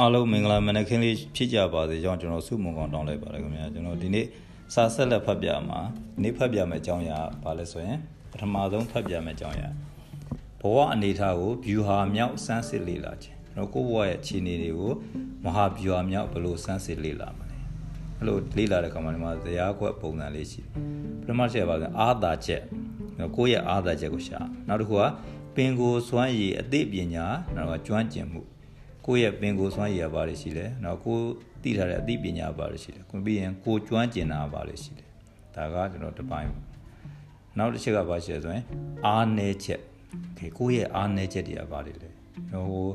အားလုံးမင်္ဂလာမနက်ခင်းလေးဖြစ်ကြပါစေကြောင်းကျွန်တော်ဆုမွန်ကောင်းတောင်းလိုက်ပါတယ်ခင်ဗျာကျွန်တော်ဒီနေ့စာဆက်လက်ဖတ်ပြမှာနေ့ဖတ်ပြမယ့်အကြောင်းအရာဘာလဲဆိုရင်ပထမဆုံးဖတ်ပြမယ့်အကြောင်းအရာဘဝအနေအထားကိုဗျူဟာမြောက်စမ်းစစ်လေ့လာခြင်းကျွန်တော်ကိုယ့်ဘဝရဲ့အခြေအနေတွေကိုမဟာဗျူဟာမြောက်ဘယ်လိုစမ်းစစ်လေ့လာမလဲအဲ့လိုလေ့လာတဲ့အခါမှာဒီမှာဇရာခွက်ပုံစံလေးရှိတယ်ပထမချက်ပါကအာသာချက်ကိုယ့်ရဲ့အာသာချက်ကိုရှာနောက်တစ်ခုကပင်ကိုစွမ်းရည်အသိပညာနောက်ကကျွမ်းကျင်မှု ကိုယ့်ရဲ့ပင်ကိုစွမ်းရည်ရပါတယ်ရှိတယ်။နောက်ကိုသိထားတဲ့အသိပညာပါတယ်ရှိတယ်။ကိုပြီးရင်ကိုကျွမ်းကျင်တာပါတယ်ရှိတယ်။ဒါကကျွန်တော်တစ်ပိုင်း။နောက်တစ်ချက်ကပါရှိရဆိုရင်အားနည်းချက်။ခေကိုယ့်ရဲ့အားနည်းချက်တွေကပါတယ်လေ။ဟို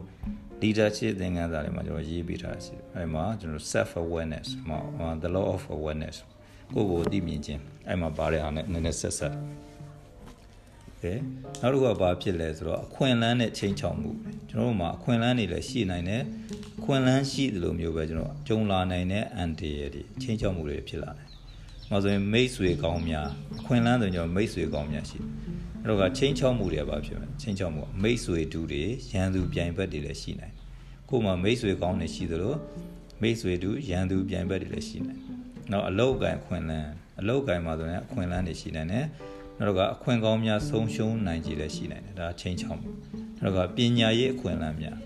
leadership သင်ခန်းစာတွေမှာကျွန်တော်ရေးပေးထားတာရှိတယ်။အဲဒီမှာကျွန်တော် self awareness မှာ the law of awareness ကိုယ့်ကိုသိမြင်ခြင်းအဲဒီမှာပါတဲ့အားနဲ့နည်းနည်းဆက်ဆက် ကဲနောက်တစ်ခုကဘာဖြစ်လဲဆိုတော့အခွင့်အလန်းနဲ့ချိန်ချောင်မှုကျွန်တော်တို့မှာအခွင့်အလန်းတွေလည်းရှိနိုင်တယ်အခွင့်အလန်းရှိသလိုမျိုးပဲကျွန်တော်ကြုံလာနိုင်တဲ့အန်တီရတွေချိန်ချောင်မှုတွေဖြစ်လာနိုင်တယ်။မှာဆိုရင်မိတ်ဆွေကောင်းများအခွင့်အလန်းဆိုရင်ကျွန်တော်မိတ်ဆွေကောင်းများရှိတယ်။အဲ့တော့ကချိန်ချောင်မှုတွေဘာဖြစ်မလဲချိန်ချောင်မှုမိတ်ဆွေတူတွေရန်သူပြိုင်ဘက်တွေလည်းရှိနိုင်တယ်။ကို့မှာမိတ်ဆွေကောင်းတွေရှိသလိုမိတ်ဆွေတူရန်သူပြိုင်ဘက်တွေလည်းရှိနိုင်တယ်။နောက်အလောက်ကန်အခွင့်အလန်းအလောက်ကန်မှာဆိုရင်အခွင့်အလန်းတွေရှိနိုင်တယ်။ နောက်တော့ကအခွင့်ကောင်းများဆုံးရှုံးနိုင်ကြလည်းရှိနိုင်တယ်ဒါချင်းချောင်းနောက်တော့ကပညာရေးအခွင့်အလမ်းများ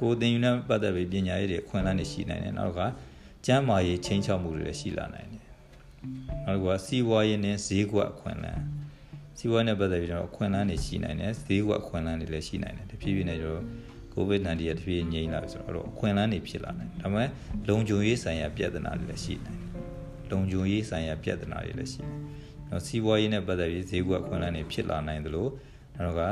ကိုယ်သင်ယူနဲ့ပတ်သက်ပြီးပညာရေးတွေအခွင့်အလမ်းတွေရှိနိုင်တယ်နောက်တော့ကကျမ်းမာရေးချင်းချောင်းမှုတွေလည်းရှိလာနိုင်တယ်နောက်တော့ကစီးပွားရေးနဲ့ဈေးကွက်အခွင့်အလမ်းစီးပွားနဲ့ပတ်သက်ပြီးတော့အခွင့်အလမ်းတွေရှိနိုင်တယ်ဈေးကွက်အခွင့်အလမ်းတွေလည်းရှိနိုင်တယ်တဖြည်းဖြည်းနဲ့ကျွန်တော် COVID-19 ရတဖြည်းငြိမ်းလာပြီဆိုတော့အခွင့်အလမ်းတွေဖြစ်လာနိုင်တယ်ဒါပေမဲ့လုံခြုံရေးဆိုင်ရာပြဿနာတွေလည်းရှိနိုင်တယ်လုံခြုံရေးဆိုင်ရာပြဿနာတွေလည်းရှိတယ် နော်စီးပွားရေးနဲ့ပတ်သက်ပြီးဈေးကွက်ခွင့်လန်းတွေဖြစ်လာနိုင်သလိုနောက်တော့က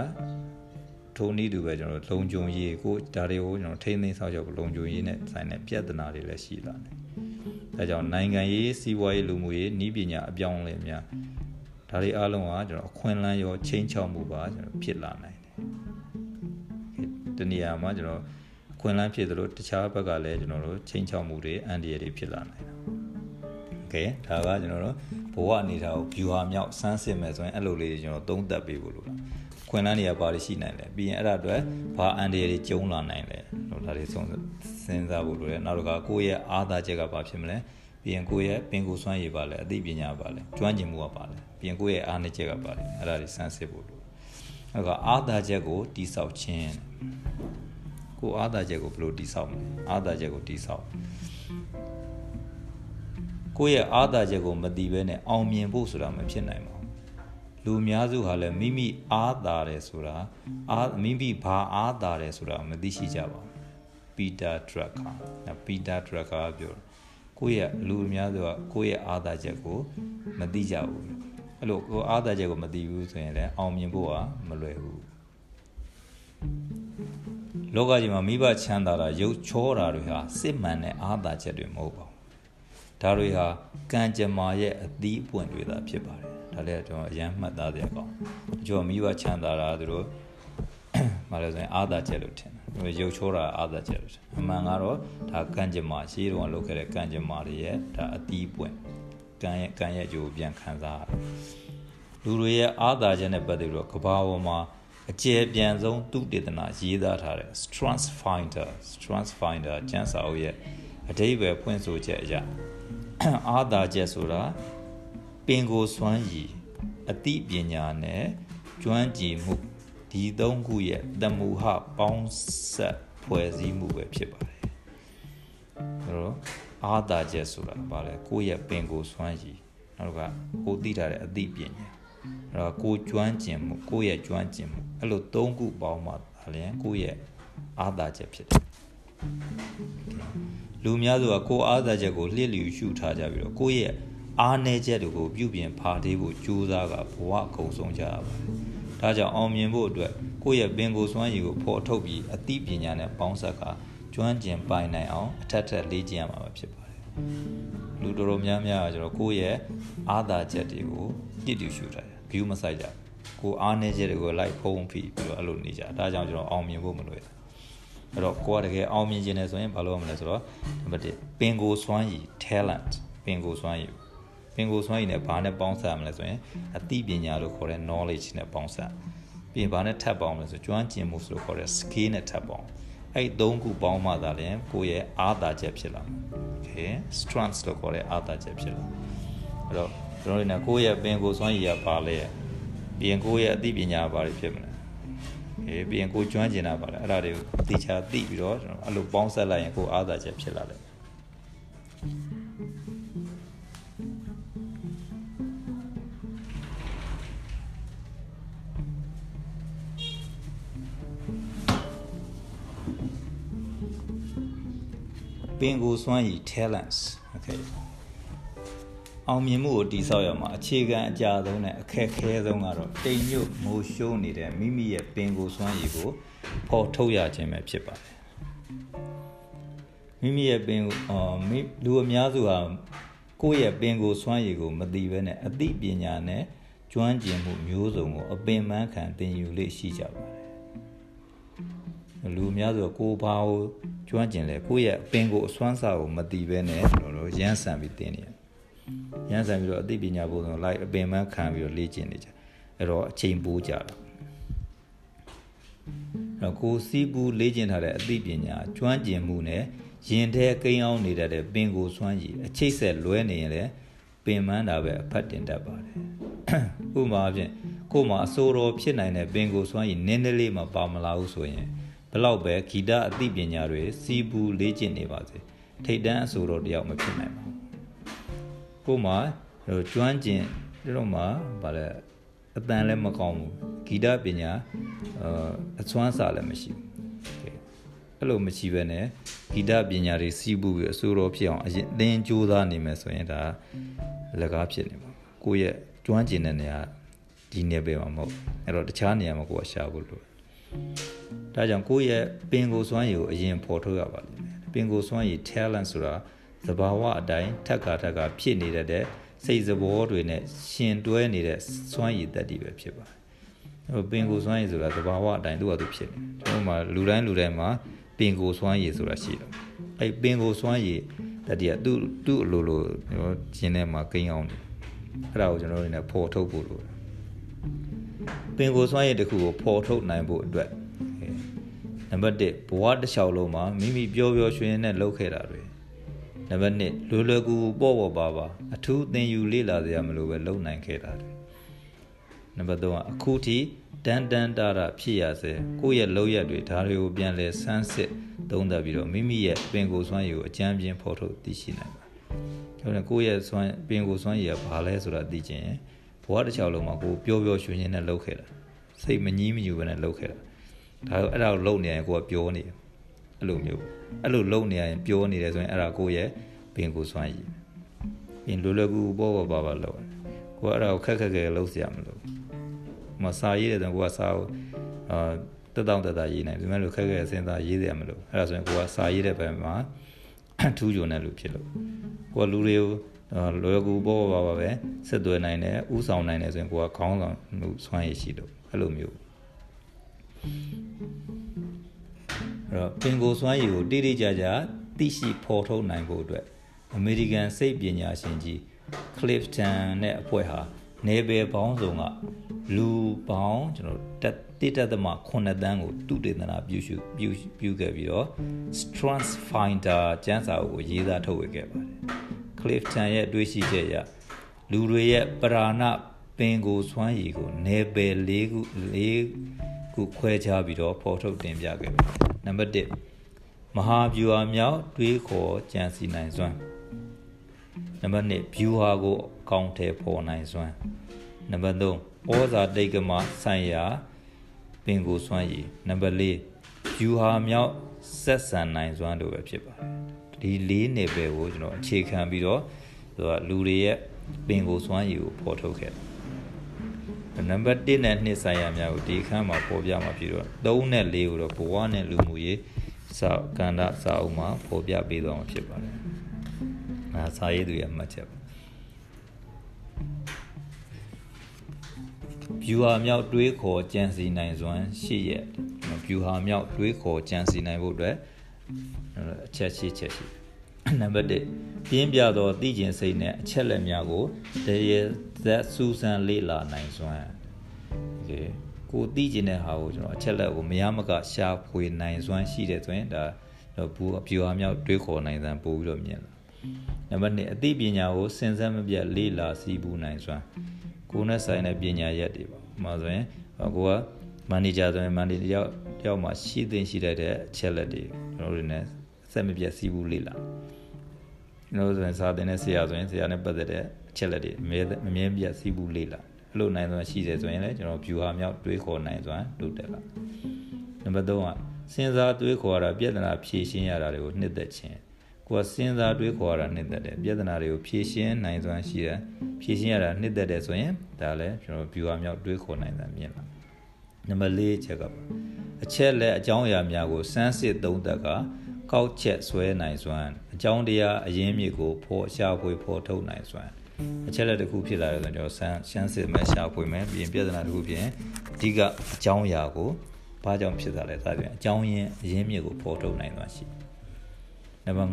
ထုံနည်းတူပဲကျွန်တော်လုံခြုံရေးကိုဒါတွေကိုကျွန်တော်ထိန်းသိမ်းဆောက်ရှောက်လုံခြုံရေးနဲ့ဆိုင်တဲ့ပြဿနာတွေလည်းရှိလာတယ်။ဒါကြောင့်နိုင်ငံရေးစီးပွားရေးလူမှုရေးဤပညာအပြောင်းအလဲများဒါတွေအားလုံးကကျွန်တော်အခွင့်အလမ်းရောချင်းချောက်မှုပါကျွန်တော်ဖြစ်လာနိုင်တယ်။ဒီနေရာမှာကျွန်တော်အခွင့်အလမ်းဖြစ်သလိုတခြားဘက်ကလည်းကျွန်တော်တို့ချင်းချောက်မှုတွေအန်ဒီရတွေဖြစ်လာနိုင်တယ်။ Okay ဒါကကျွန်တော်တို့ဘဝအနေထားကို view ဟာမြောက်စမ်းစစ်မယ်ဆိုရင်အဲ့လိုလေးကျွန်တော်သုံးသပ်ပေးဖို့လို့လားခွင်လန်းတွေကဘာတွေရှိနိုင်လဲပြီးရင်အဲ့ဒါအတွက်ဘာအန်ဒီတွေကျုံလာနိုင်လဲလို့ဒါတွေဆုံးစဉ်းစားဖို့လိုတယ်နောက်တစ်ခါကိုယ့်ရဲ့အားသာချက်ကဘာဖြစ်မလဲပြီးရင်ကိုယ့်ရဲ့ပင်ကိုယ်စွမ်းရည်ပါလဲအသိပညာပါလဲကျွမ်းကျင်မှုကပါလဲပြီးရင်ကိုယ့်ရဲ့အားနည်းချက်ကပါလဲအဲ့ဒါတွေစမ်းစစ်ဖို့လိုနောက်ကအားသာချက်ကိုတိဆောက်ခြင်းကိုအားသာချက်ကိုဘယ်လိုတိဆောက်မလဲအားသာချက်ကိုတိဆောက် ကိုယ့်ရဲ့အားသာချက်ကိုမသိဘဲနဲ့အောင်မြင်ဖို့ဆိုတာမဖြစ်နိုင်ပါဘူးလူအများစုဟာလည်းမိမိအားသာတယ်ဆိုတာအားမိမိဘာအားသာတယ်ဆိုတာမသိရှိကြပါဘူးပီတာဒရက်ကာပီတာဒရက်ကာပြောကိုယ့်ရဲ့လူအများစုကကိုယ့်ရဲ့အားသာချက်ကိုမသိကြဘူးအဲ့လိုကိုအားသာချက်ကိုမသိဘူးဆိုရင်လည်းအောင်မြင်ဖို့ကမလွယ်ဘူးလောကကြီးမှာမိဘချမ်းသာတာရုပ်ချောတာတွေဟာစစ်မှန်တဲ့အားသာချက်တွေမဟုတ်ပါဘူး ဒါတွေဟာကံကြမ္မာရဲ့အသီးအပွင့်တွေသာဖြစ်ပါတယ်ဒါလည်းကျွန်တော်အရန်မှတ်သားတဲ့အကောင်ကျွန်တော်မိဘချမ်းသာတာသူတို့မလဲဆိုရင်အာသာချက်လို့ထင်တယ်ရုပ်ချိုးတာအာသာချက်လို့ထင်အမှန်ကတော့ဒါကံကြမ္မာရှေးတုန်းကလုပ်ခဲ့တဲ့ကံကြမ္မာတွေရဲ့ဒါအသီးပွင့်ကံရဲ့ကံရဲ့ကြိုးပြန်ခံစားရတယ်လူတွေရဲ့အာသာချက်နဲ့ပတ်သက်ပြီးတော့ကဘာပေါ်မှာအကျယ်ပြန်ဆုံးသူတေသနာရေးသားထားတဲ့ Strength Finder Strength Finder ကျမ်းစာအုပ်ရဲ့အတိပ္ပယ်ဖွင့်ဆိုချက်အရာ အာသာချက်ဆိုတာပင်ကိုစွမ်းရည်အသိပညာနဲ့ကျွမ်းကျင်မှုဒီသုံးခုရဲ့တမူဟပေါင်းဆက်ဖွဲ့စည်းမှုပဲဖြစ်ပါတယ်။အဲတော့အာသာချက်ဆိုတာဗါလဲကိုယ့်ရဲ့ပင်ကိုစွမ်းရည်နောက်ကကိုသိထားတဲ့အသိပညာအဲတော့ကိုကျွမ်းကျင်မှုကိုယ့်ရဲ့ကျွမ်းကျင်မှုအဲ့လိုသုံးခုပေါင်းမှဒါလည်းကိုယ့်ရဲ့အာသာချက်ဖြစ်တယ် လူများစုကကိုယ်အားသာချက်ကိုလှစ်လျူရှုထားကြပြီးတော့ကိုယ့်ရဲ့အားနည်းချက်တွေကိုပြုပြင်ဖာထေးဖို့ကြိုးစားကဘဝအကုန်ဆုံးကြရပါတယ်။ဒါကြောင့်အောင်မြင်ဖို့အတွက်ကိုယ့်ရဲ့ပင်ကိုယ်စွမ်းရည်ကိုဖော်ထုတ်ပြီးအသိပညာနဲ့ပေါင်းစပ်ကကျွမ်းကျင်ပိုင်နိုင်အောင်အထက်ထက်လေ့ကျင့်ရမှာဖြစ်ပါတယ်။လူတော်တော်များများကကျွန်တော်ကိုယ့်ရဲ့အားသာချက်တွေကိုပြည့်တူရှုထားတယ်။ view မဆိုင်ကြကိုအားနည်းချက်တွေကိုလိုက်ဖုံးဖိပြီးတော့အဲ့လိုနေကြ။ဒါကြောင့်ကျွန်တော်အောင်မြင်ဖို့မလွယ်ဘူး အဲ့တော့ကိုကတကယ်အောင်မြင်ခြင်းနဲ့ဆိုရင်ဘာလုပ်ရမလဲဆိုတော့နံပါတ်1ပင်ကိုစွမ်းရည် talent ပင်ကိုစွမ်းရည်ပင်ကိုစွမ်းရည်နဲ့ဘာနဲ့ပေါင်းစပ်ရမလဲဆိုရင်အသိပညာလို့ခေါ်တဲ့ knowledge နဲ့ပေါင်းစပ်ပြီးရင်ဘာနဲ့ထပ်ပေါင်းမလဲဆိုကျွမ်းကျင်မှုဆိုလို့ခေါ်တဲ့ skill နဲ့ထပ်ပေါင်းအဲ့သုံးခုပေါင်းမှသာလျှင်ကိုယ့်ရဲ့အားသာချက်ဖြစ်လာမှာ okay strength လို့ခေါ်တဲ့အားသာချက်ဖြစ်လာအဲ့တော့ကျွန်တော်တို့ကကိုယ့်ရဲ့ပင်ကိုယ်စွမ်းရည်ရပါလေပြီးရင်ကိုယ့်ရဲ့အသိပညာပါလေဖြစ်မလား အေးပြီးရင်ကိုကျွမ်းကျင်တာပါလေအဲ့ဒါတွေကိုသိချာသိပြီးတော့ကျွန်တော်အဲ့လိုပေါင်းဆက်လိုက်ရင်ကိုယ်အားသာချက်ဖြစ်လာတယ်ပင်ကိုစွမ်းရည် talents okay အောင်မြင်မှုကိုတည်ဆောက်ရမှာအခြေခံအကြဆုံးနဲ့အခက်ခဲဆုံးကတော့တိမ်ညွတ်မိုးရှိုးနေတဲ့မိမိရဲ့ပင်ကိုစွမ်းရည်ကိုပေါ်ထုတ်ရခြင်းပဲဖြစ်ပါတယ်မိမိရဲ့ပင်အော်မိလူအများစုဟာကိုယ့်ရဲ့ပင်ကိုစွမ်းရည်ကိုမသိဘဲနဲ့အသိပညာနဲ့ကျွမ်းကျင်မှုမျိုးစုံကိုအပင်ပန်းခံသင်ယူလေ့ရှိကြပါတယ်လူအများစုကကိုယ်ဘာကိုကျွမ်းကျင်လဲကိုယ့်ရဲ့အပင်ကိုအစွမ်းစာကိုမသိဘဲနဲ့ကျွန်တော်တို့ရမ်းဆန်ပြီးသင်နေရတယ် ရမ်းဆန်ပြီးတော့အသိပညာပုံစံလိုက်အပင်ပန်းခံပြီးတော့လေ့ကျင့်နေကြအဲ့တော့အချိန်ပိုးကြတာအဲ့တော့ကိုစီးပူးလေ့ကျင့်ထားတဲ့အသိပညာကျွမ်းကျင်မှုနဲ့ရင်ထဲကိန်းအောင်နေတတ်တဲ့ပင်ကိုစွမ်းရည်အချိတ်ဆက်လွဲနေရင်လည်းပင်မန်းတာပဲအဖတ်တင်တတ်ပါတယ်ဥပမာအဖြစ်ကို့မှာအစိုးရဖြစ်နိုင်တဲ့ပင်ကိုစွမ်းရည်နည်းနည်းလေးမှပါမလာဘူးဆိုရင်ဘလောက်ပဲဂီတအသိပညာတွေစီးပူးလေ့ကျင့်နေပါစေထိတ်တန်းအစိုးရတယောက်မဖြစ်နိုင်ပါဘူး ကိုမှဟိုကျွမ်းကျင်တို့မှဗါလဲအတန်လည်းမကောင်းဘူးဂီတပညာအစွမ်းစာလည်းမရှိဘူးအဲ့လိုမရှိဘဲနဲ့ဂီတပညာတွေစီးပူပြီးအစိုးရဖြစ်အောင်အရင်သင်ကြိုးစားနေမယ်ဆိုရင်ဒါလက်ကားဖြစ်နေမှာကိုယ့်ရဲ့ကျွမ်းကျင်တဲ့နေရာဒီနေပဲမှာမဟုတ်အဲ့တော့တခြားနေရာမှာကိုယ်ကရှာဖို့လိုဒါကြောင့်ကိုယ့်ရဲ့ပင်ကိုယ်စွမ်းရည်ကိုအရင်ဖော်ထုတ်ရပါလိမ့်မယ်ပင်ကိုယ်စွမ်းရည် talent ဆိုတာ သဘာဝအတိုင်းထက်ခါထက်ခါဖြစ်နေတဲ့စိတ်စဘောတွေနဲ့ရှင်တွဲနေတဲ့စွမ်းရည်တက်တည်ပဲဖြစ်ပါတယ်ဟိုပင်ကိုစွမ်းရည်ဆိုတာသဘာဝအတိုင်းသူ့ဟာသူဖြစ်နေကျွန်တော်မှလူတိုင်းလူတိုင်းမှာပင်ကိုစွမ်းရည်ဆိုတာရှိတယ်အဲ့ပင်ကိုစွမ်းရည်တက်တည်ကသူ့သူ့အလိုလိုကျွန်တော်ကျင်းထဲမှာကိန်းအောင်တယ်အဲ့ဒါကိုကျွန်တော်တို့လည်းပေါ်ထုတ်ဖို့လိုတယ်ပင်ကိုစွမ်းရည်တစ်ခုကိုပေါ်ထုတ်နိုင်ဖို့အတွက်နံပါတ်1ဘဝတစ်လျှောက်လုံးမှာမိမိပျော်ပျော်ရွှင်ရွှင်နဲ့လုပ်ခဲ့တာတွေ နံပါတ်1လွယ်လွယ်ကူကူပေါ့ပေါ့ပါပါအထူးသင်ယူလေ့လာစရာမလိုပဲလုံနိုင်ခဲ့တာတယ်နံပါတ်3ကအခုထိတန်တန်တာတာဖြစ်ရစေကိုယ့်ရဲ့လောက်ရက်တွေဒါတွေကိုပြန်လဲဆန်းစစ်သုံးသပ်ပြီးတော့မိမိရဲ့ပင်ကိုယ်စွမ်းရည်ကိုအကြမ်းပြင်းဖော်ထုတ်သိရှိနိုင်ပါကျွန်တော်ကိုယ့်ရဲ့စွမ်းပင်ကိုယ်စွမ်းရည်ကဘာလဲဆိုတာသိချင်ဘဝတစ်ချောင်းလုံးမှာကိုပျော်ပျော်ရွှင်ရွှင်နဲ့လုပ်ခဲ့တာစိတ်မငြီးမညူပဲနဲ့လုပ်ခဲ့တာဒါအဲ့ဒါကိုလုပ်နေရင်ကိုကပြောနေ အဲ့လိုမျိုးအဲ့လိုလုံနေရရင်ပြောနေတယ်ဆိုရင်အဲ့ဒါကိုယ့်ရဲ့ပင်ကိုစွမ်းရည်ပင်လွယ်လွယ်ကူပေါ့ပေါ့ပါပါလောက်ကိုကအဲ့ဒါကိုခက်ခက်ခဲလုံးစရာမလိုမစာရေးတယ်ဆိုရင်ကိုကစာကိုအာတက်တောင့်တက်တာရေးနိုင်ပြီမဲ့လို့ခက်ခက်စဉ်းစားရေးစရာမလိုအဲ့ဒါဆိုရင်ကိုကစာရေးတဲ့ဘက်မှာထူးချွန်တဲ့လူဖြစ်လို့ကိုကလူတွေကိုလောရကူပေါ်ပါပါပဲဆက်သွယ်နိုင်တယ်ဥဆောင်နိုင်တယ်ဆိုရင်ကိုကခေါင်းဆောင်မှုစွမ်းရည်ရှိလို့အဲ့လိုမျိုး တော့ပင်ကိုစွမ်းရည်ကိုတိတိကျကျသိရှိဖော်ထုတ်နိုင်ဖို့အတွက်အမေရိကန်စိတ်ပညာရှင်ကြီး Clifton နဲ့အဖွဲ့ဟာနေပယ်ပေါင်းစုံကလူပေါင်းကျွန်တော်တက်တိတက်သမ9တန်းကိုတုတေသနာပြုစုပြုပြုခဲ့ပြီးတော့ Strength Finder ကျမ်းစာအုပ်ကိုရေးသားထုတ်ဝေခဲ့ပါတယ်။ Clifton ရဲ့တွေးရှိချက်အရလူတွေရဲ့ပရာဏပင်ကိုစွမ်းရည်ကိုနေပယ်၄ခု၄ ခုခွဲခြားပြီးတော့ဖော်ထုတ်တင်ပြခဲ့ပါတယ်။နံပါတ်1မဟာဗျူဟာမြောက်တွေးခေါ်ကြံစီနိုင်စွမ်းနံပါတ်2ဗျူဟာကိုအကောင့်ထဲပေါ်နိုင်စွမ်းနံပါတ်3ဩဇာတိတ်ကမဆိုင်ရာပင်ကိုစွမ်းရည်နံပါတ်4ဗျူဟာမြောက်ဆက်ဆံနိုင်စွမ်းတို့ပဲဖြစ်ပါတယ်ဒီ၄နယ်ပယ်ကိုကျွန်တော်အခြေခံပြီးတော့သူကလူတွေရဲ့ပင်ကိုစွမ်းရည်ကိုဖော်ထုတ်ခဲ့ နံပါတ်1နဲ့2ဆိုင်ရာများကိုဒီခန်းမှာပေါ်ပြမှာပြီးတော့3နဲ့4ကိုတော့ဘဝနဲ့လူမှုရေးစာကန္တာစာအုပ်မှာပေါ်ပြပေးသွားမှာဖြစ်ပါတယ်။အဲစာရေးသူရဲ့မှတ်ချက်ပါ။ viewer မြောက်တွေးခေါ်ကြံစီနိုင်စွမ်းရှိရဲ့ viewer မြောက်တွေးခေါ်ကြံစီနိုင်ဖို့အတွက်အချက်ရှိချက်ရှိ နံပါတ်1ပြင်းပြသောသိကျင်စိတ်နဲ့အချက်လက်များကိုတရေသက်စူးစမ်းလေ့လာနိုင်စွမ်းကဲကိုသိကျင်တဲ့ဟာကိုကျွန်တော်အချက်လက်ကိုမရမကရှာဖွေနိုင်စွမ်းရှိတဲ့ဆိုရင်ဒါတော့ဘူအပြူအမြောက်တွေးခေါ်နိုင်စံပို့ပြီးတော့မြင်လာနံပါတ်1အသိပညာကိုစင်စက်မပြတ်လေ့လာစည်းပူးနိုင်စွမ်းကိုနဲ့ဆိုင်တဲ့ပညာရက်တွေပါမှဆိုရင်ကိုကမန်နေဂျာဆိုရင်မန်နေဂျာတယောက်မှရှိသိရှိတတ်တဲ့အချက်လက်တွေကျွန်တော်တို့ ਨੇ အဆက်မပြတ်စည်းပူးလေ့လာ ကျွန်တော်တို့ဆိုရင်စာသင်တဲ့ဆရာဆိုရင်ဆရာနဲ့ပတ်သက်တဲ့အချက်လက်တွေအမြဲအမြဲပြတ်စီးပူးလေ့လာအဲ့လိုနိုင်စွမ်းရှိတယ်ဆိုရင်လည်းကျွန်တော် view ဟာမြောက်တွေးခေါ်နိုင်စွမ်းတိုးတက်လာနံပါတ်3ကစဉ်းစားတွေးခေါ်ရတာပြဿနာဖြေရှင်းရတာတွေကိုနှစ်သက်ခြင်းကိုယ်စဉ်းစားတွေးခေါ်ရတာနှစ်သက်တယ်ပြဿနာတွေကိုဖြေရှင်းနိုင်စွမ်းရှိတယ်ဖြေရှင်းရတာနှစ်သက်တယ်ဆိုရင်ဒါလည်းကျွန်တော် view ဟာမြောက်တွေးခေါ်နိုင်တာမြင်လာနံပါတ်4ချက်ကအချက်လက်အကြောင်းအရာများကိုစမ်းစစ်သုံးသပ်က ကောက်ချက်ဆွဲနိုင်စွမ်းအကြောင်းတရားအရင်းမြစ်ကိုဖော်ရှာဖွေဖော်ထုတ်နိုင်စွမ်းအချက်လက်တစ်ခုဖြစ်လာတယ်ဆိုတော့ဆန်းရှမ်းစစ်မဲ့ရှာဖွေမယ်ပြီးရင်ပြဿနာတစ်ခုဖြစ်ရင်အဓိကအကြောင်းအရာကိုဘာကြောင့်ဖြစ်တာလဲစသဖြင့်အကြောင်းရင်းအရင်းမြစ်ကိုဖော်ထုတ်နိုင်သွားရှိနံပါတ်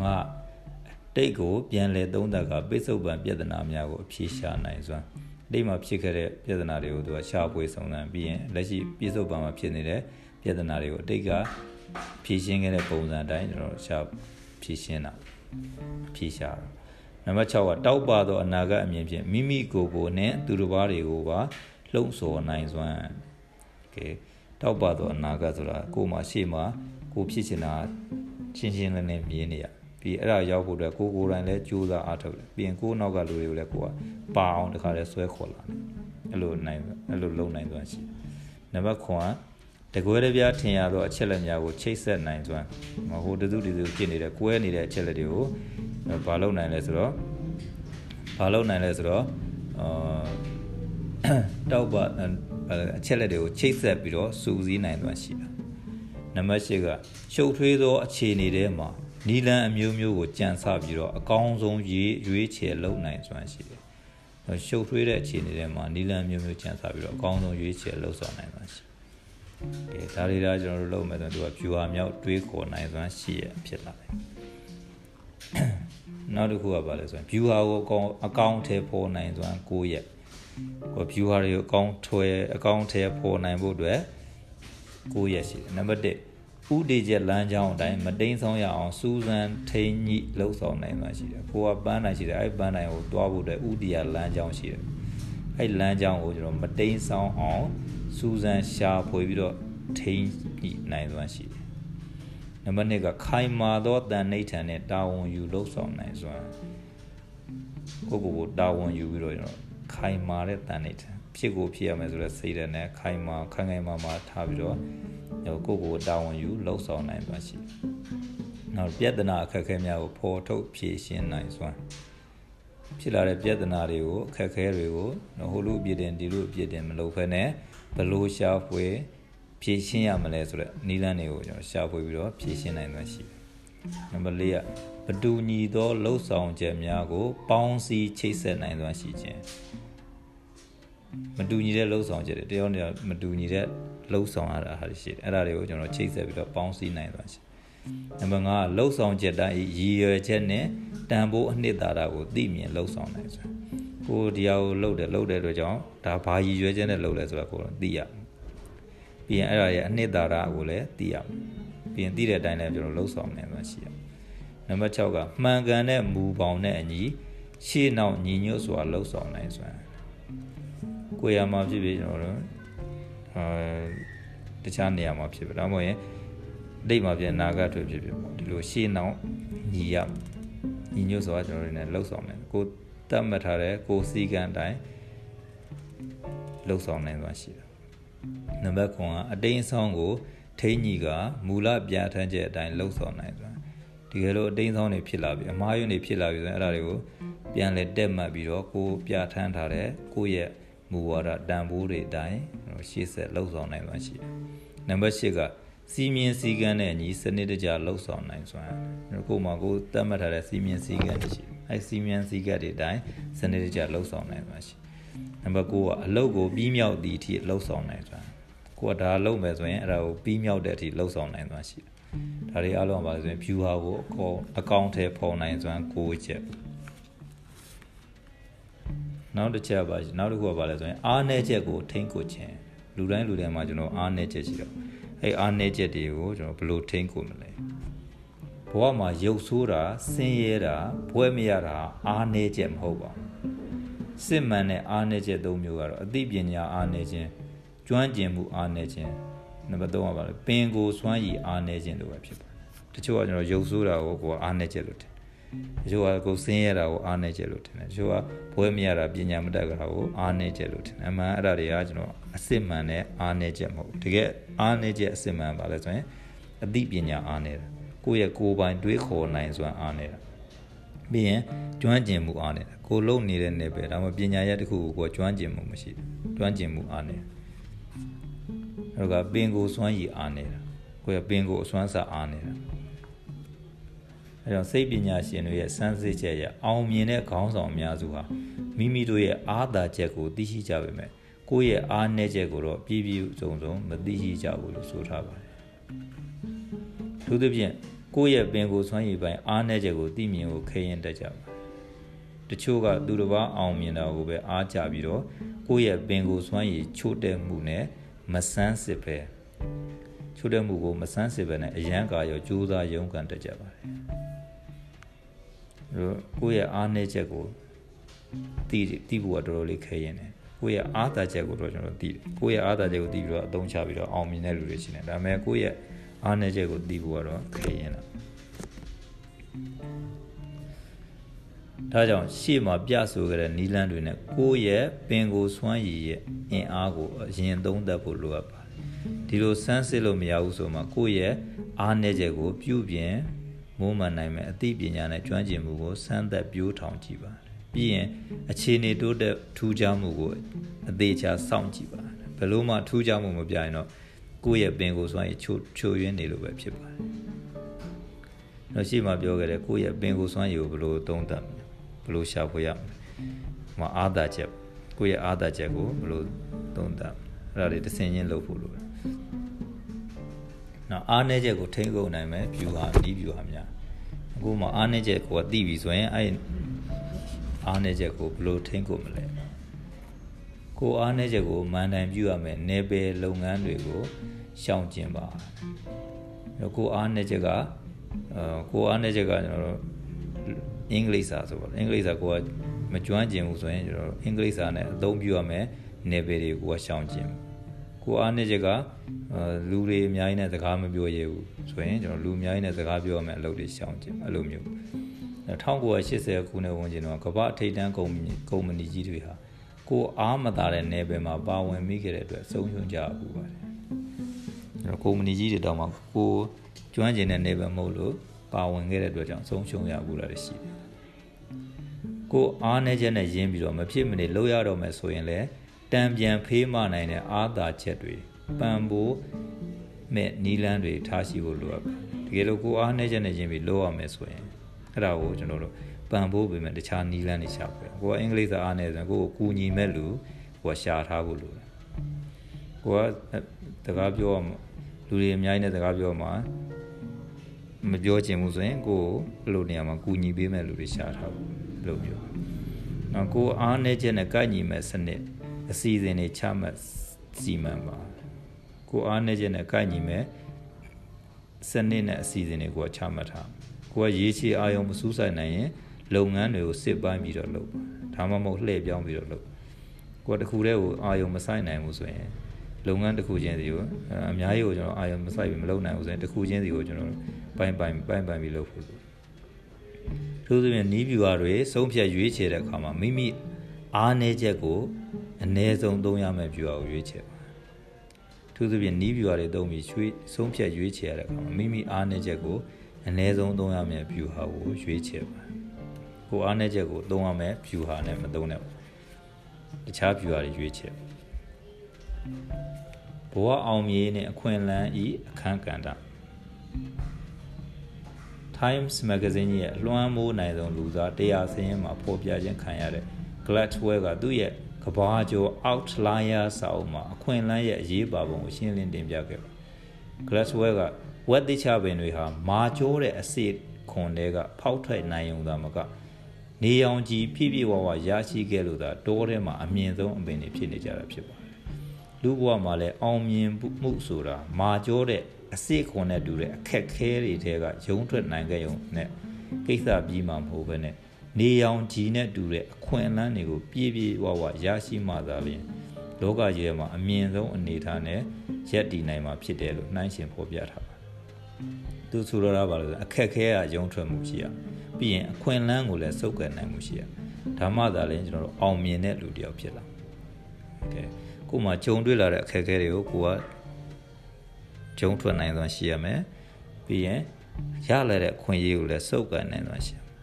5တိတ်ကိုပြန်လဲသုံးသပ်ကပိဿုပံပြဿနာများကိုအဖြေရှာနိုင်စွမ်းတိတ်မှာဖြစ်ခဲ့တဲ့ပြဿနာတွေကိုသူကရှာဖွေစုံစမ်းပြီးရင်လက်ရှိပိဿုပံမှာဖြစ်နေတဲ့ပြဿနာတွေကိုတိတ်က ဖြေရှင်းခဲ့တဲ့ပုံစံအတိုင်းကျွန်တော်ရှာဖြေရှင်းတာဖြေရှာတာနံပါတ်6ကတောက်ပါသောအနာဂတ်အမြင်ဖြင့်မိမိကိုယ်ကိုနဲ့သူတစ်ပါးတွေကိုပါလှုံ့ဆော်နိုင်စွမ်းကဲတောက်ပါသောအနာဂတ်ဆိုတာကိုယ်မှာရှေ့မှာကိုဖြစ်ချင်တာချင်းချင်းလည်းနဲ့မြင်နေရပြီးအဲ့ဒါရောက်ဖို့အတွက်ကိုကိုယ်တိုင်လည်းကြိုးစားအားထုတ်တယ်ပြီးရင်ကိုယ်နောက်ကလူတွေကိုလည်းကိုကပါအောင်တခါလဲဆွဲခေါ်လာတယ်အဲ့လိုနိုင်အဲ့လိုလုံနိုင်စွမ်းရှိနံပါတ်9 တကွဲတပြားထင်ရသောအချက်လက်များကိုချိတ်ဆက်နိုင်စွမ်းဟိုတစုတစုဖြစ်နေတဲ့ကွဲနေတဲ့အချက်လက်တွေကိုဘာလုပ်နိုင်လဲဆိုတော့ဘာလုပ်နိုင်လဲဆိုတော့အာတောက်ပါအချက်လက်တွေကိုချိတ်ဆက်ပြီးတော့စူးစီးနိုင်သွားရှိတာနံပါတ်၈ကရှုပ်ထွေးသောအခြေအနေတွေမှာနီလန်အမျိုးမျိုးကိုကြံစပြီးတော့အကောင်းဆုံးရွေးရွေးချယ်လုပ်နိုင်စွမ်းရှိတယ်ရှုပ်ထွေးတဲ့အခြေအနေတွေမှာနီလန်မျိုးမျိုးကြံစပြီးတော့အကောင်းဆုံးရွေးချယ်လုပ်ဆောင်နိုင်စွမ်းရှိ တယ်။ဒါတွေဒါကျွန်တော်တို့လုပ်မယ်ဆိုတော့သူကဖြူဟာမြောက်တွေးခေါ်နိုင်စွမ်းရှိရဖြစ်လာတယ်နောက်တစ်ခုကဘာလဲဆိုရင် viewer ကိုအကောင်အကောင့်ထဲပေါ်နိုင်စွမ်း9ရက်ကို viewer တွေကိုအကောင့်ထွဲအကောင့်ထဲပေါ်နိုင်ဖို့အတွက်9ရက်ရှိတယ်နံပါတ်1ဥဒေချက်လမ်းကြောင်းအတိုင်းမတိန်ဆောင်ရအောင်စူးစမ်းထိန်ညိလှုပ်ဆောင်နိုင်မှရှိတယ်ကိုကပန်းနိုင်ရှိတယ်အဲ့ပန်းနိုင်ကိုတွားဖို့အတွက်ဥဒီယာလမ်းကြောင်းရှိတယ်အဲ့လမ်းကြောင်းကိုကျွန်တော်မတိန်ဆောင်အောင် စူးစမ်းရှာဖွေပြီးတော့ထိန်ညိနိုင်မှရှိတယ်နံပါတ်2ကခိုင်မာသောတန်နှိဋ္ဌာန်နဲ့တာဝန်ယူလှုပ်ဆောင်နိုင်စွမ်းကိုကိုကိုတာဝန်ယူပြီးတော့ကျွန်တော်ခိုင်မာတဲ့တန်နှိဋ္ဌာန်ဖြစ်ကိုဖြစ်ရမယ်ဆိုတဲ့စိတ်ဓာတ်နဲ့ခိုင်မာခိုင်ခိုင်မာမာထားပြီးတော့ကိုကိုတာဝန်ယူလှုပ်ဆောင်နိုင်စွမ်းရှိနောက်ပြဿနာအခက်အခဲများကိုဖော်ထုတ်ဖြေရှင်းနိုင်စွမ်းဖြစ်လာတဲ့ပြဿနာတွေကိုအခက်အခဲတွေကိုဟိုလိုအပြစ်တင်ဒီလိုအပြစ်တင်မလုပ်ဖ ೇನೆ ဘလို့ရှာဖွေဖြည့်ရှင်းရမလဲဆိုတော့နီလန်းတွေကိုကျွန်တော်ရှာဖွေပြီးတော့ဖြည့်ရှင်းနိုင်မှာရှိတယ်။နံပါတ်၄ကဘဒူညီသောလှုပ်ဆောင်ချက်များကို ပေါင်းစည်းချိတ်ဆက်နိုင်စွမ်းရှိခြင်းမတူညီတဲ့လှုပ်ဆောင်ချက်တွေတယောက်နဲ့မတူညီတဲ့လှုပ်ဆောင်ရတာဟာရှိတယ်။အဲ့ဒါတွေကိုကျွန်တော်ချိတ်ဆက်ပြီးတော့ပေါင်းစည်းနိုင်စွမ်းရှိ။နံပါတ်5ကလှုပ်ဆောင်ချက်တိုင်းရည်ရွယ်ချက်နဲ့တန်ဖိုးအနှစ်သာရကိုသိမြင်လှုပ်ဆောင်နိုင်စွမ်း။ ကိုဒီဟာကိုလှုပ်တယ်လှုပ်တဲ့အတွက်ကြောင့်ဒါဘာရည်ရွယ်ချက်နဲ့လှုပ်လဲဆိုတာကိုသိရပြီးရင်အဲ့ဒါရဲ့အနှစ်သာရကိုလည်းသိရမယ်ပြီးရင်သိတဲ့အတိုင်းလည်းကျွန်တော်လှုပ်ဆောင်နေမှာရှိရနံပါတ်6ကမှန်ကန်တဲ့မူပေါင်းနဲ့အညီရှေ့နောက်ညီညွတ်စွာလှုပ်ဆောင်နိုင်စွမ်းကိုရမှာဖြစ်ဖြစ်ကျွန်တော်တို့အာတခြားနေရာမှာဖြစ်ဖြစ်ဒါမှမဟုတ်ရင်ဒိတ်မှာဖြစ်နာဂတ်တွေဖြစ်ဖြစ်ပေါ့ဒီလိုရှေ့နောက်ညီရညီညွတ်စွာကျွန်တော်တို့ ਨੇ လှုပ်ဆောင်တယ်ကို တတ်မှတ်ထားတဲ့ကိုစီကံတိုင်းလှုပ်ဆောင်နိုင်စွမ်းရှိတယ်နံပါတ်9ကအတိန်ဆောင်ကိုထိန်းကြီးကမူလပြဋ္ဌာန်းချက်အတိုင်းလှုပ်ဆောင်နိုင်စွာဒီကလိုအတိန်ဆောင်တွေဖြစ်လာပြီအမားယွန်းတွေဖြစ်လာပြီဆိုရင်အဲ့ဒါတွေကိုပြန်လဲတက်မှတ်ပြီးတော့ကိုပြဋ္ဌာန်းထားတဲ့ကိုယ့်ရဲ့မူဝါဒတန်ဖိုးတွေအတိုင်းရှေ့ဆက်လှုပ်ဆောင်နိုင်စွာရှိတယ်နံပါတ်10ကစီမင်းစည်းကမ်းနဲ့ညီစနစ်တကျလှုပ်ဆောင်နိုင်စွာကိုမှကိုတတ်မှတ်ထားတဲ့စီမင်းစည်းကမ်းတွေရှိတယ် အဲစီမင်းစည်းကမ်းတွေအတိုင်းစနစ်တကျလှုပ်ဆောင်နိုင်စွာရှိနံပါတ်9ကအလုပ်ကိုပြီးမြောက်သည့်အထိလှုပ်ဆောင်နိုင်စွာကိုကဒါလုပ်မယ်ဆိုရင်အဲ့ဒါကိုပြီးမြောက်တဲ့အထိလှုပ်ဆောင်နိုင်စွာရှိတယ်ဒါတွေအလုံးပါဆိုရင် view ဟာကိုအကောအကောင့်ထဲပုံနိုင်စွမ်း9ချက်နောက်တစ်ချက်ပါနောက်တစ်ခုကပါလဲဆိုရင်အားနည်းချက်ကိုထိန်းကိုခြင်းလူတိုင်းလူတိုင်းမှာကျွန်တော်အားနည်းချက်ရှိတော့အဲ့အားနည်းချက်တွေကိုကျွန်တော်ဘယ်လိုထိန်းကိုမလဲ ဘဝမှာရုပ်ဆိုးတာဆင်းရဲတာဘွဲမရတာအားနည်းချက်မဟုတ်ပါဘူးစစ်မှန်တဲ့အားနည်းချက်၃မျိုးကတော့အသိပညာအားနည်းခြင်းကျွမ်းကျင်မှုအားနည်းခြင်းနံပါတ်3ကပါလေပင်ကိုစွမ်းရည်အားနည်းခြင်းတို့ပဲဖြစ်ပါတယ်တချို့ကကျွန်တော်ရုပ်ဆိုးတာကိုကိုယ်အားနည်းချက်လို့ထင်တချို့ကကိုယ်ဆင်းရဲတာကိုအားနည်းချက်လို့ထင်တယ်တချို့ကဘွဲမရတာပညာမတတ်ကြတာကိုအားနည်းချက်လို့ထင်တယ်အမှန်အဲ့ဒါတွေကကျွန်တော်အစစ်မှန်တဲ့အားနည်းချက်မဟုတ်တကယ်အားနည်းချက်အစစ်မှန်ပါလဲဆိုရင်အသိပညာအားနည်းတာ ကိုယ့်ရဲ့ကိုယ်ပိုင်တွေးခေါ်နိုင်စွမ်းအားနည်းတာပြီးရင်ကျွမ်းကျင်မှုအားနည်းတာကိုလုံနေတဲ့နယ်ပယ်ဒါမှပညာရတစ်ခုကိုကိုကျွမ်းကျင်မှုမရှိဘူးကျွမ်းကျင်မှုအားနည်းအဲ့တော့ပင်ကိုစွမ်းရည်အားနေတာကိုယ်ကပင်ကိုအစွမ်းစားအားနေတာအဲတော့စိတ်ပညာရှင်တွေရဲ့စမ်းစစ်ချက်ရအောင်မြင်တဲ့ခေါင်းဆောင်အများစုဟာမိမိတို့ရဲ့အားသာချက်ကိုသိရှိကြပေမဲ့ကိုယ့်ရဲ့အားနည်းချက်ကိုတော့ပြည့်ပြည့်စုံစုံမသိရှိကြဘူးလို့ဆိုထားပါတယ်။ထို့သဖြင့် ကိုယ့်ရဲ့ပင်ကိုစွမ်းရည်ပိုင်းအားနည်းချက်ကိုသိမြင်ကိုခဲရင်တတ်ကြပါတယ်။တချို့ကသူတစ်ပါးအောင်မြင်တာကိုပဲအားကြပြီးတော့ကိုယ့်ရဲ့ပင်ကိုစွမ်းရည်ချို့တဲ့မှုနဲ့မဆန်းစစ်ပဲချို့တဲ့မှုကိုမဆန်းစစ်ပဲနဲ့အရန်ကာရောကြိုးစားရုန်းကန်တတ်ကြပါတယ်။ကိုယ့်ရဲ့အားနည်းချက်ကိုသိသိဖို့ကတော်တော်လေးခဲရင်တယ်ကိုယ့်ရဲ့အားသာချက်ကိုတော့ကျွန်တော်သိတယ်ကိုယ့်ရဲ့အားသာချက်ကိုသိပြီးတော့အသုံးချပြီးတော့အောင်မြင်တဲ့လူတွေရှိတယ်ဒါပေမဲ့ကိုယ့်ရဲ့ အားနည်းချက်ကိုသိဖို့ကတော့ခဲရင်တာဒါကြောင့်ရှေ့မှာပြဆိုခဲ့တဲ့နီလန်းတွေနဲ့ကိုယ့်ရဲ့ပင်ကိုစွမ်းရည်ရဲ့အင်အားကိုအရင်သုံးသပ်ဖို့လိုအပ်ပါတယ်ဒီလိုစမ်းစစ်လို့မရဘူးဆိုမှကိုယ့်ရဲ့အားနည်းချက်ကိုပြုပြင်မိုးမှန်နိုင်မဲ့အသိပညာနဲ့ကျွမ်းကျင်မှုကိုစမ်းသပ်ပြိုးထောင်ကြည့်ပါပြီးရင်အခြေအနေတိုးတက်ထူးခြားမှုကိုအသေးချာစောင့်ကြည့်ပါဘယ်လို့မှထူးခြားမှုမပြရင်တော့ ကိုယ့်ရဲ့ပင်ကိုယ်စွမ်းရည်ချိုချိုရင်းနေလို့ပဲဖြစ်ပါတယ်။တော့ရှိမှပြောခဲ့တယ်ကိုယ့်ရဲ့ပင်ကိုယ်စွမ်းရည်ကိုဘယ်လိုသုံးသပ်ဘယ်လိုရှာဖွေရမလဲ။ဟိုအာသာချက်ကိုယ့်ရဲ့အာသာချက်ကိုဘယ်လိုသုံးသပ်အဲ့ဒါတွေတဆင်ချင်းလုပ်ဖို့လိုတယ်နော်အားနည်းချက်ကိုထိန်းကုန်နိုင်မယ် view ဟာဒီ view ဟာများအခုမှအားနည်းချက်ကိုသိပြီဆိုရင်အဲ့အားနည်းချက်ကိုဘယ်လိုထိန်းကုန်မလဲကိုအားနည်းချက်ကိုမန်တိုင်ပြုရမယ်နေပယ်လုပ်ငန်းတွေကို ရှောင်ကျင်ပါကိုအားနည်းချက်ကအာကိုအားနည်းချက်ကကျွန်တော်တို့အင်္ဂလိပ်စာဆိုပါအင်္ဂလိပ်စာကိုကမကျွမ်းကျင်ဘူးဆိုရင်ကျွန်တော်တို့အင်္ဂလိပ်စာနဲ့အသုံးပြုရမယ်နေပယ်တွေကိုရှောင်ကျင်ကိုအားနည်းချက်ကလူတွေအများကြီးနဲ့စကားမပြောရဘူးဆိုရင်ကျွန်တော်လူအများကြီးနဲ့စကားပြောရမယ်အလုပ်တွေရှောင်ကျင်အဲ့လိုမျိုး1980ခုနှစ်ဝန်းကျင်တော့ကမ္ဘာထိပ်တန်းကုမ္ပဏီကုမ္ပဏီကြီးတွေဟာကိုအားမသာတဲ့နယ်ပယ်မှာပါဝင်မိခဲ့တဲ့အတွက်ဆုံးရှုံးကြဘူးပါတယ်။အဲ့ တော့ကုမ္ပဏီကြီးတွေတောင်မှကိုကျွမ်းကျင်တဲ့နယ်ပယ်မဟုတ်လို့ပါဝင်ခဲ့တဲ့အတွက်ကြောင့်ဆုံးရှုံးရဘူးလားရှိတယ်။ကိုအားနေချက်နဲ့ရင်းပြီးတော့မဖြစ်မနေလှုပ်ရတော့မယ်ဆိုရင်လည်းတံပြန်ဖေးမနိုင်တဲ့အာသာချက်တွေပံပိုးမဲ့နီလန်းတွေထားရှိဖို့လိုအပ်ပါတယ်။တကယ်လို့ကိုအားနေချက်နဲ့ရင်းပြီးလှုပ်ရမယ်ဆိုရင်အဲ့ဒါကိုကျွန်တော်တို့ပံပိုးပေးမယ်တခြားနီးလန်းတွေရှာဖွေကိုကအင်္ဂလိပ်စာအားနေဆိုရင်ကိုကိုကူညီမဲ့လူကိုကရှာထားဖို့လိုတယ်ကိုကတကားပြော လူတွေအများကြီးနဲ့တကားပြောမှာမပြောချင်ဘူးဆိုရင်ကိုအဲ့လိုနေရာမှာကူညီပေးမဲ့လူတွေရှာထားဖို့လို့ပြောနောက်ကိုအားနေချက်နဲ့ကိုက်ညီမဲ့စနစ်အစီအစဉ်တွေချမှတ်စီမံပါကိုအားနေချက်နဲ့ကိုက်ညီမဲ့စနစ်နဲ့အစီအစဉ်တွေကိုချမှတ်ထားကိုကရေးချေအာယုံမစူးဆိုင်နိုင်ရင်လုပ်ငန်းတွေကိုစစ်ပိုင်းပြီးတော့လုပ်ဒါမှမဟုတ်လှည့်ပြောင်းပြီးတော့လုပ်ကိုယ်တခုတည်းကိုအာယုံမဆိုင်နိုင်ဘူးဆိုရင် လုပ်ငန်းတစ်ခုချင်းစီကိုအများကြီးကိုကျွန်တော်အာယုံမဆိုင်ပြီးမလုပ်နိုင်ဘူးဆိုရင်တစ်ခုချင်းစီကိုကျွန်တော်ပိုင်းပိုင်းပိုင်းပိုင်းပြီးလုပ်ဖို့လိုထို့သဖြင့်နီးဗျူဟာတွေဆုံးဖြတ်ရွေးချယ်တဲ့အခါမှာမိမိအားနည်းချက်ကိုအ ਨੇ ဆုံးသုံးရမယ့်ဗျူဟာကိုရွေးချယ်ပါထို့သဖြင့်နီးဗျူဟာတွေသုံးပြီးရွေးဆုံးဖြတ်ရွေးချယ်ရတဲ့အခါမှာမိမိအားနည်းချက်ကိုအ ਨੇ ဆုံးသုံးရမယ့်ဗျူဟာကိုရွေးချယ်ပါကိုအားနည်းချက်ကိုသုံးရမယ် view ဟာနဲ့မသုံးနဲ့တခြား view ဟာတွေရွေးချက် ဘဝအောင်မြေနဲ့အခွင့်အလမ်းဤအခန်းကဏ္ဍ Times Magazine ရဲ့လွှမ်းမိုးနိုင်ဆုံးလူသားတရားစင်းရင်မှာဖော်ပြခြင်းခံရတဲ့ Gladwell ကသူ့ရဲ့ကဘာကျော် Outlier စာအုပ်မှာအခွင့်အလမ်းရဲ့အရေးပါပုံကိုရှင်းလင်းတင်ပြခဲ့ပါ Gladwell ကဝက်တိချပင်တွေဟာမာကျိုးတဲ့အစီခွန်တွေကဖောက်ထွက်နိုင်ုံသာမကနေရောင်ကြီးဖြည့်ဖြည့်ဝဝရရှိခဲ့လို့သာတောထဲမှာအမြင့်ဆုံးအပင်တွေဖြစ်နေကြတာဖြစ်ပါတယ် လူဘဝမှာလည်းအောင်မြင်မှုဆိုတာမာကြောတဲ့အစိခွန်နဲ့တူတဲ့အခက်ခဲတွေထဲကရုံထွက်နိုင်ခဲ့ရုံနဲ့ကိစ္စပြီးမှမဟုတ်ဘဲနဲ့နေရောင်ကြီးနဲ့တူတဲ့အခွင့်အလမ်းတွေကိုပြည့်ပြည့်ဝဝရရှိမှသာလျှင်လောကကြီးမှာအမြင့်ဆုံးအနေထားနဲ့ရက်တည်နိုင်မှာဖြစ်တယ်လို့နှိုင်းရှင်ဖော်ပြထားပါတယ်။သူဆိုလိုတာပါလို့အခက်ခဲကရုံထွက်မှုရှိရ။ပြီးရင်အခွင့်အလမ်းကိုလည်းစုပ်ကယ်နိုင်မှုရှိရ။ဒါမှသာလျှင်ကျွန်တော်တို့အောင်မြင်တဲ့လူတစ်ယောက်ဖြစ်လာ။ Okay ကို့မှာဂျုံတွေ့လာတဲ့အခက်အခဲတွေကိုကိုကဂျုံထွက်နိုင်စွမ်းရှိရမယ်ပြီးရင်ရလာတဲ့အခွင့်အရေးကိုလည်းစုပ်ကန်နိုင်စွမ်းရှိရမယ်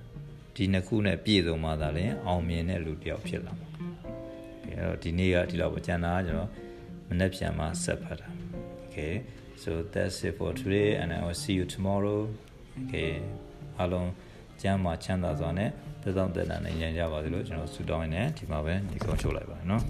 ဒီနှစ်ခုနဲ့ပြည့်စုံမှသာလျှင်အောင်မြင်တဲ့လူတစ်ယောက်ဖြစ်လာမှာအဲ့တော့ဒီနေ့ကဒီလောက်ပဲကျန်တာကျွန်တော်မနေ့ပြန်မှဆက်ဖတ်တာ okay so that's it for today and i will see you tomorrow okay အားလုံးကျမ်းမှာချမ်းသာစွာနဲ့သက်သောတန်တန်နဲ့ညံကြပါစေလို့ကျွန်တော်ဆုတောင်းရင်းနဲ့ဒီမှာပဲဒီကုန်းချုပ်လိုက်ပါတယ်နော်